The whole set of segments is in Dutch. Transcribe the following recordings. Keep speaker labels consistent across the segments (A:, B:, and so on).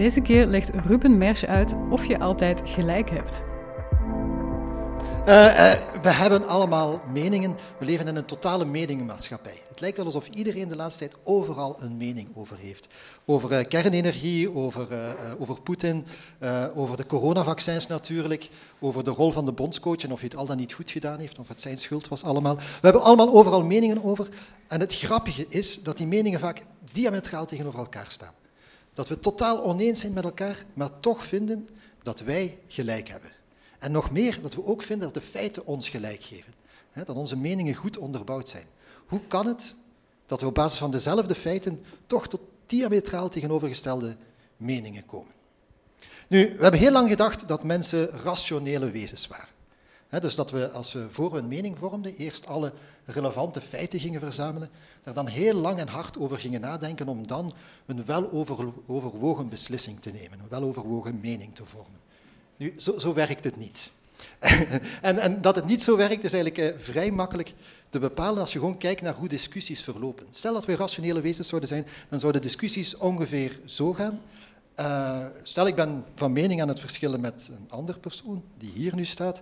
A: Deze keer legt Ruben Mersch uit of je altijd gelijk hebt.
B: Uh, uh, we hebben allemaal meningen. We leven in een totale meningenmaatschappij. Het lijkt wel alsof iedereen de laatste tijd overal een mening over heeft. Over uh, kernenergie, over, over Poetin, over de coronavaccins natuurlijk, over de rol van de bondscoach en of hij het al dan niet goed gedaan heeft, of het zijn schuld was allemaal. We hebben allemaal overal meningen over. En het grappige is dat die meningen vaak diametraal tegenover elkaar staan. Dat we totaal oneens zijn met elkaar, maar toch vinden dat wij gelijk hebben. En nog meer, dat we ook vinden dat de feiten ons gelijk geven. Hè, dat onze meningen goed onderbouwd zijn. Hoe kan het dat we op basis van dezelfde feiten toch tot diametraal tegenovergestelde meningen komen? Nu, we hebben heel lang gedacht dat mensen rationele wezens waren. Dus dat we, als we voor een mening vormden, eerst alle relevante feiten gingen verzamelen, daar dan heel lang en hard over gingen nadenken om dan een weloverwogen beslissing te nemen, een weloverwogen mening te vormen. Nu, zo, zo werkt het niet. en, en, dat het niet zo werkt, is eigenlijk eh, vrij makkelijk te bepalen als je gewoon kijkt naar hoe discussies verlopen. Stel dat we rationele wezens zouden zijn, dan zouden discussies ongeveer zo gaan. Uh, stel, ik ben van mening aan het verschillen met een andere persoon, die hier nu staat.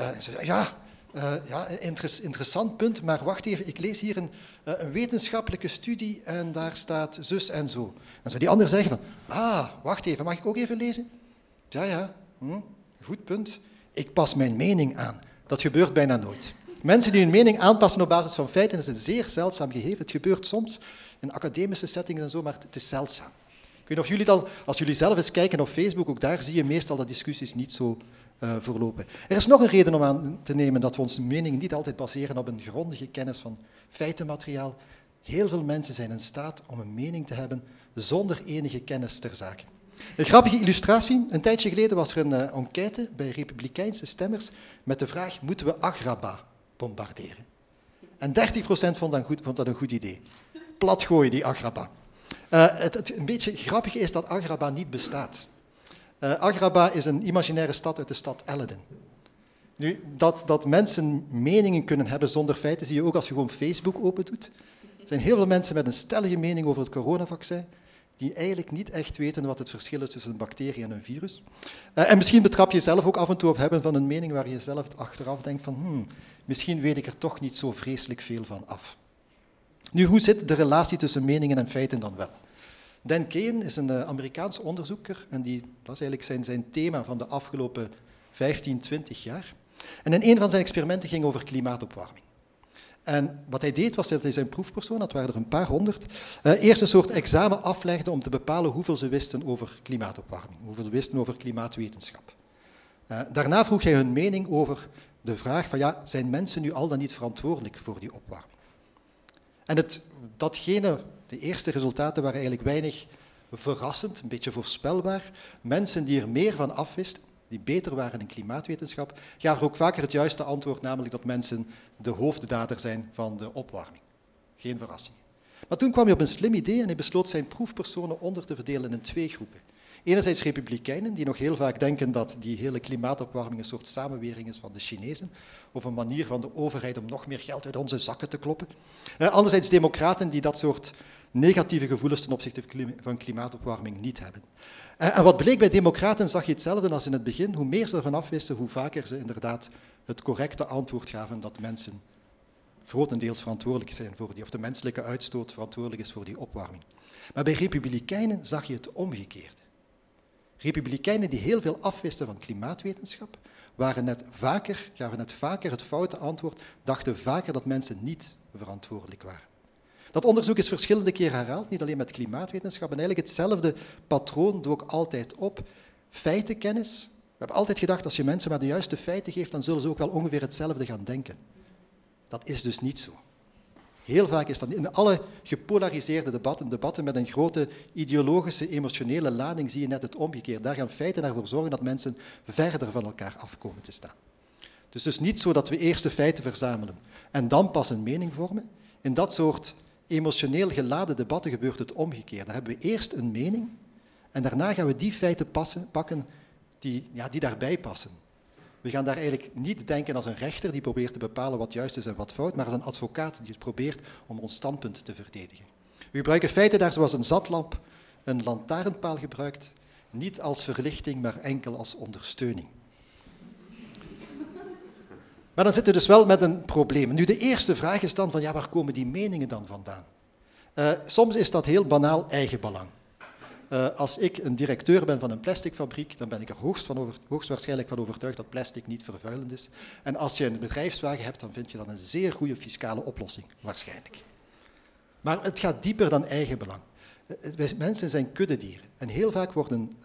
B: Uh, en ze zegt, ja, uh, ja interessant punt, maar wacht even, ik lees hier een, een, wetenschappelijke studie en daar staat zus en zo. Dan zou die ander zeggen van, ah, wacht even, mag ik ook even lezen? Ja, ja, Hm? Goed punt. Ik pas mijn mening aan. Dat gebeurt bijna nooit. Mensen die hun mening aanpassen op basis van feiten is een zeer zeldzaam gegeven. Het gebeurt soms in academische settingen en zo, maar het is zeldzaam. Ik weet niet of jullie dat, als jullie zelf eens kijken op Facebook, ook daar zie je meestal dat discussies niet zo verlopen. Er is nog een reden om aan te nemen dat we onze mening niet altijd baseren op een grondige kennis van feitenmateriaal. Heel veel mensen zijn in staat om een mening te hebben zonder enige kennis ter zake. Een grappige illustratie. Een tijdje geleden was er een uh, enquête bij republikeinse stemmers met de vraag, moeten we Agraba bombarderen? En 30% vond dat, goed, vond dat een goed idee. Platgooien, die Agraba. Uh, het, het, een beetje grappige is dat Agraba niet bestaat. Uh, Agraba is een imaginaire stad uit de stad Elleden. Nu, dat, dat mensen meningen kunnen hebben zonder feiten, zie je ook als je gewoon Facebook open doet. Er zijn heel veel mensen met een stellige mening over het coronavaccin die eigenlijk niet echt weten wat het verschil is tussen een bacterie en een virus. Uh, en misschien betrap je zelf ook af en toe op hebben van een mening waar je zelf achteraf denkt van hmm, misschien weet ik er toch niet zo vreselijk veel van af. Nu, hoe zit de relatie tussen meningen en feiten dan wel? Dan Keen is een uh, Amerikaans onderzoeker en die, dat is eigenlijk zijn, zijn thema van de afgelopen 15, 20 jaar. En in een van zijn experimenten ging over klimaatopwarming. En wat hij deed was dat hij zijn proefpersoon, dat waren er een paar honderd, uh, eerst een soort examen aflegde om te bepalen hoeveel ze wisten over klimaatopwarming, hoeveel ze wisten over klimaatwetenschap. Uh, daarna vroeg hij hun mening over de vraag van ja, zijn mensen nu al dan niet verantwoordelijk voor die opwarming? En het, datgene, de eerste resultaten waren eigenlijk weinig verrassend, een beetje voorspelbaar. Mensen die er meer van afwisten, die beter waren in klimaatwetenschap, gaven ook vaker het juiste antwoord, namelijk dat mensen de hoofddader zijn van de opwarming. Geen verrassing. Maar toen kwam hij op een slim idee en hij besloot zijn proefpersonen onder te verdelen in twee groepen. Enerzijds republikeinen, die nog heel vaak denken dat die hele klimaatopwarming een soort samenwering is van de Chinezen, of een manier van de overheid om nog meer geld uit onze zakken te kloppen. Uh, anderzijds democraten, die dat soort negatieve gevoelens ten opzichte van klimaatopwarming niet hebben. En wat bleek bij democraten, zag je hetzelfde als in het begin. Hoe meer ze ervan afwisten, hoe vaker ze inderdaad het correcte antwoord gaven dat mensen grotendeels verantwoordelijk zijn voor die, of de menselijke uitstoot verantwoordelijk is voor die opwarming. Maar bij republikeinen zag je het omgekeerde. Republikeinen die heel veel afwisten van klimaatwetenschap, waren net vaker, gaven net vaker het foute antwoord, dachten vaker dat mensen niet verantwoordelijk waren. Dat onderzoek is verschillende keren herhaald, niet alleen met klimaatwetenschap. En eigenlijk hetzelfde patroon doe ik altijd op. Feitenkennis. We hebben altijd gedacht, als je mensen maar de juiste feiten geeft, dan zullen ze ook wel ongeveer hetzelfde gaan denken. Dat is dus niet zo. Heel vaak is dat in alle gepolariseerde debatten, debatten met een grote ideologische, emotionele lading, zie je net het omgekeerde. Daar gaan feiten ervoor zorgen dat mensen verder van elkaar afkomen te staan. Dus het is niet zo dat we eerst de feiten verzamelen en dan pas een mening vormen. In dat soort emotioneel geladen debatten gebeurt het omgekeerd. Daar hebben we eerst een mening en daarna gaan we die feiten passen, pakken die, ja, die daarbij passen. We gaan daar eigenlijk niet denken als een rechter die probeert te bepalen wat juist is en wat fout, maar als een advocaat die het probeert om ons standpunt te verdedigen. We gebruiken feiten daar zoals een zatlamp een lantaarnpaal gebruikt, niet als verlichting, maar enkel als ondersteuning. Maar dan zitten we dus wel met een probleem. Nu, de eerste vraag is dan van, ja, waar komen die meningen dan vandaan? Uh, soms is dat heel banaal eigenbelang. Uh, als ik een directeur ben van een plasticfabriek, dan ben ik er hoogst van over, hoogstwaarschijnlijk van overtuigd dat plastic niet vervuilend is. En als je een bedrijfswagen hebt, dan vind je dat een zeer goede fiscale oplossing, waarschijnlijk. Maar het gaat dieper dan eigenbelang. Uh, wij mensen zijn kuddedieren. En heel vaak wordt een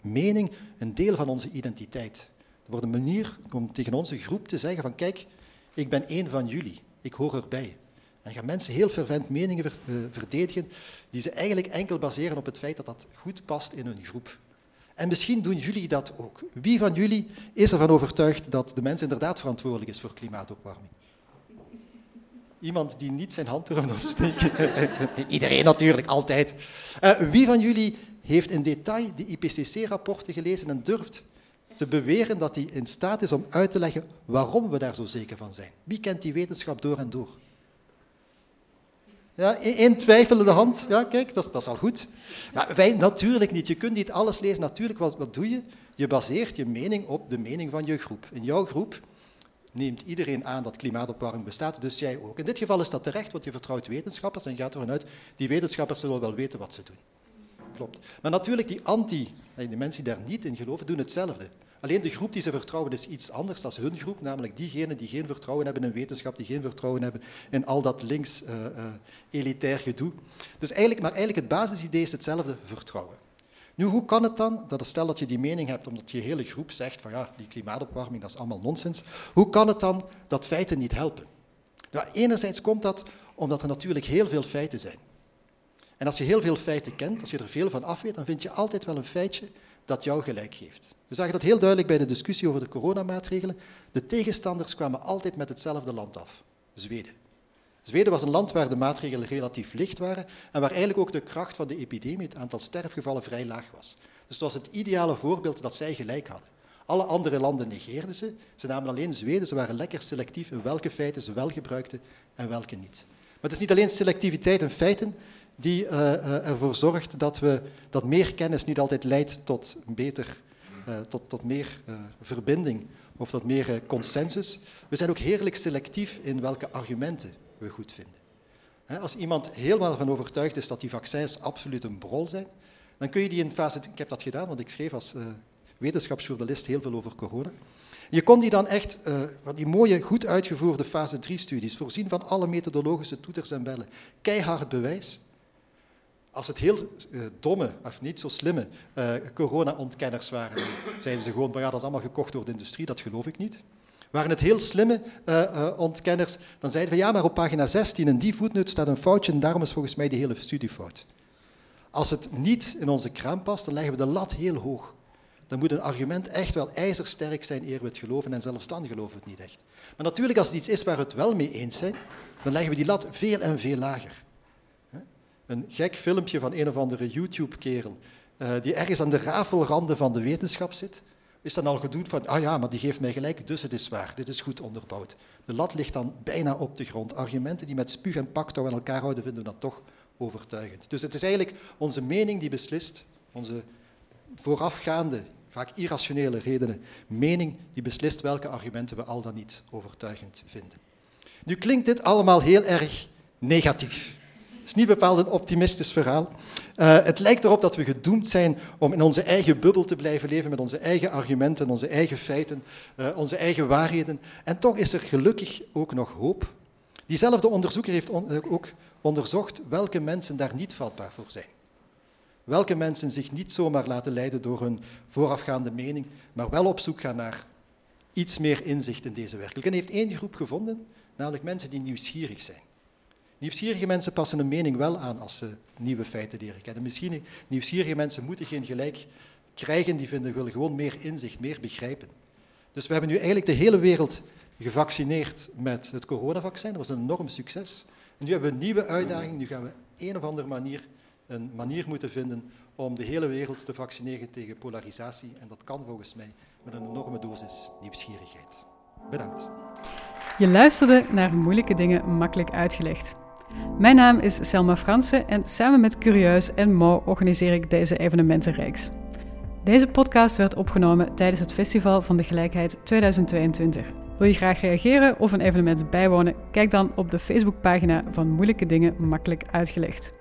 B: mening een deel van onze identiteit. Er wordt een manier om tegen onze groep te zeggen van kijk, ik ben één van jullie, ik hoor erbij. En gaan mensen heel fervent meningen uh, verdedigen die ze eigenlijk enkel baseren op het feit dat dat goed past in hun groep. En misschien doen jullie dat ook. Wie van jullie is ervan overtuigd dat de mens inderdaad verantwoordelijk is voor klimaatopwarming? Iemand die niet zijn hand durft opsteken? Iedereen natuurlijk, altijd. Uh, wie van jullie heeft in detail de IPCC-rapporten gelezen en durft te beweren dat hij in staat is om uit te leggen waarom we daar zo zeker van zijn? Wie kent die wetenschap door en door? Ja, één twijfelende hand. Ja, kijk, dat, dat, is al goed. Maar wij natuurlijk niet. Je kunt niet alles lezen. Natuurlijk, wat, wat doe je? Je baseert je mening op de mening van je groep. In jouw groep neemt iedereen aan dat klimaatopwarming bestaat, dus jij ook. In dit geval is dat terecht, want je vertrouwt wetenschappers en gaat ervan uit, die wetenschappers zullen wel weten wat ze doen. Klopt. Maar natuurlijk, die anti, die mensen die daar niet in geloven, doen hetzelfde. Alleen de groep die ze vertrouwen is iets anders dan hun groep, namelijk diegenen die geen vertrouwen hebben in wetenschap, die geen vertrouwen hebben in al dat links uh, uh, elitair gedoe. Dus eigenlijk, maar eigenlijk het basisidee is hetzelfde, vertrouwen. Nu, hoe kan het dan, dat stel dat je die mening hebt, omdat je hele groep zegt van ja, die klimaatopwarming, dat is allemaal nonsens. Hoe kan het dan dat feiten niet helpen? Nou, enerzijds komt dat omdat er natuurlijk heel veel feiten zijn. En als je heel veel feiten kent, als je er veel van af weet, dan vind je altijd wel een feitje dat jou gelijk geeft. We zagen dat heel duidelijk bij de discussie over de coronamaatregelen. De tegenstanders kwamen altijd met hetzelfde land af, Zweden. Zweden was een land waar de maatregelen relatief licht waren en waar eigenlijk ook de kracht van de epidemie, het aantal sterfgevallen, vrij laag was. Dus het was het ideale voorbeeld dat zij gelijk hadden. Alle andere landen negeerden ze, ze namen alleen Zweden, ze waren lekker selectief in welke feiten ze wel gebruikten en welke niet. Maar het is niet alleen selectiviteit in feiten, die uh, ervoor zorgt dat, we, dat meer kennis niet altijd leidt tot, beter, uh, tot, tot meer verbinding of tot meer consensus. We zijn ook heerlijk selectief in welke argumenten we goed vinden. Als iemand helemaal van overtuigd is dat die vaccins absoluut een brol zijn, dan kun je die in fase... Ik heb dat gedaan, want ik schreef als wetenschapsjournalist heel veel over corona. Je kon die dan echt, uh, die mooie, goed uitgevoerde fase 3-studies, voorzien van alle methodologische toeters en bellen, keihard bewijs, als het heel uh, domme, of niet zo slimme uh, corona-ontkenners waren, zeiden ze gewoon van ja, dat is allemaal gekocht door de industrie, dat geloof ik niet. Waren het heel slimme uh, ontkenners, dan zeiden we ja, maar op pagina 16 in die voetnoot staat een foutje en daarom is volgens mij die hele studie fout. Als het niet in onze kraam past, dan leggen we de lat heel hoog. Dan moet een argument echt wel ijzersterk zijn eer we het geloven en zelfs dan geloven we het niet echt. Maar natuurlijk, als het iets is waar we het wel mee eens zijn, dan leggen we die lat veel en veel lager een gek filmpje van een of andere YouTube-kerel, uh, die ergens aan de rafelranden van de wetenschap zit, is dan al gedoe van, ah ja, maar die geeft mij gelijk, dus het is waar, dit is goed onderbouwd. De lat ligt dan bijna op de grond. Argumenten die met spuug en paktouw aan elkaar houden, vinden we dat toch overtuigend. Dus het is eigenlijk onze mening die beslist, onze voorafgaande, vaak irrationele redenen, mening die beslist welke argumenten we al dan niet overtuigend vinden. Nu klinkt dit allemaal heel erg negatief. Is niet bepaald een optimistisch verhaal. Uh, het lijkt erop dat we gedoemd zijn om in onze eigen bubbel te blijven leven met onze eigen argumenten, onze eigen feiten, uh, onze eigen waarheden. En toch is er gelukkig ook nog hoop. Diezelfde onderzoeker heeft uh, ook onderzocht welke mensen daar niet vatbaar voor zijn. Welke mensen zich niet zomaar laten leiden door hun voorafgaande mening, maar wel op zoek gaan naar iets meer inzicht in deze werkelijkheid. En heeft één groep gevonden, namelijk mensen die nieuwsgierig zijn Nieuwsgierige mensen passen een mening wel aan als ze nieuwe feiten leren kennen. Misschien nieuwsgierige mensen moeten geen gelijk krijgen, die vinden, willen gewoon meer inzicht, meer begrijpen. Dus we hebben nu eigenlijk de hele wereld gevaccineerd met het coronavaccin. Dat was een enorm succes. En nu hebben we een nieuwe uitdaging. Nu gaan we een of andere manier een manier moeten vinden om de hele wereld te vaccineren tegen polarisatie. En dat kan volgens mij met een enorme dosis nieuwsgierigheid. Bedankt.
A: Je luisterde naar moeilijke dingen makkelijk uitgelegd. Mijn naam is Selma Fransen en samen met Curieus en Mo organiseer ik deze evenementenreeks. Deze podcast werd opgenomen tijdens het Festival van de Gelijkheid 2022. Wil je graag reageren of een evenement bijwonen? Kijk dan op de Facebookpagina van Moeilijke Dingen Makkelijk Uitgelegd.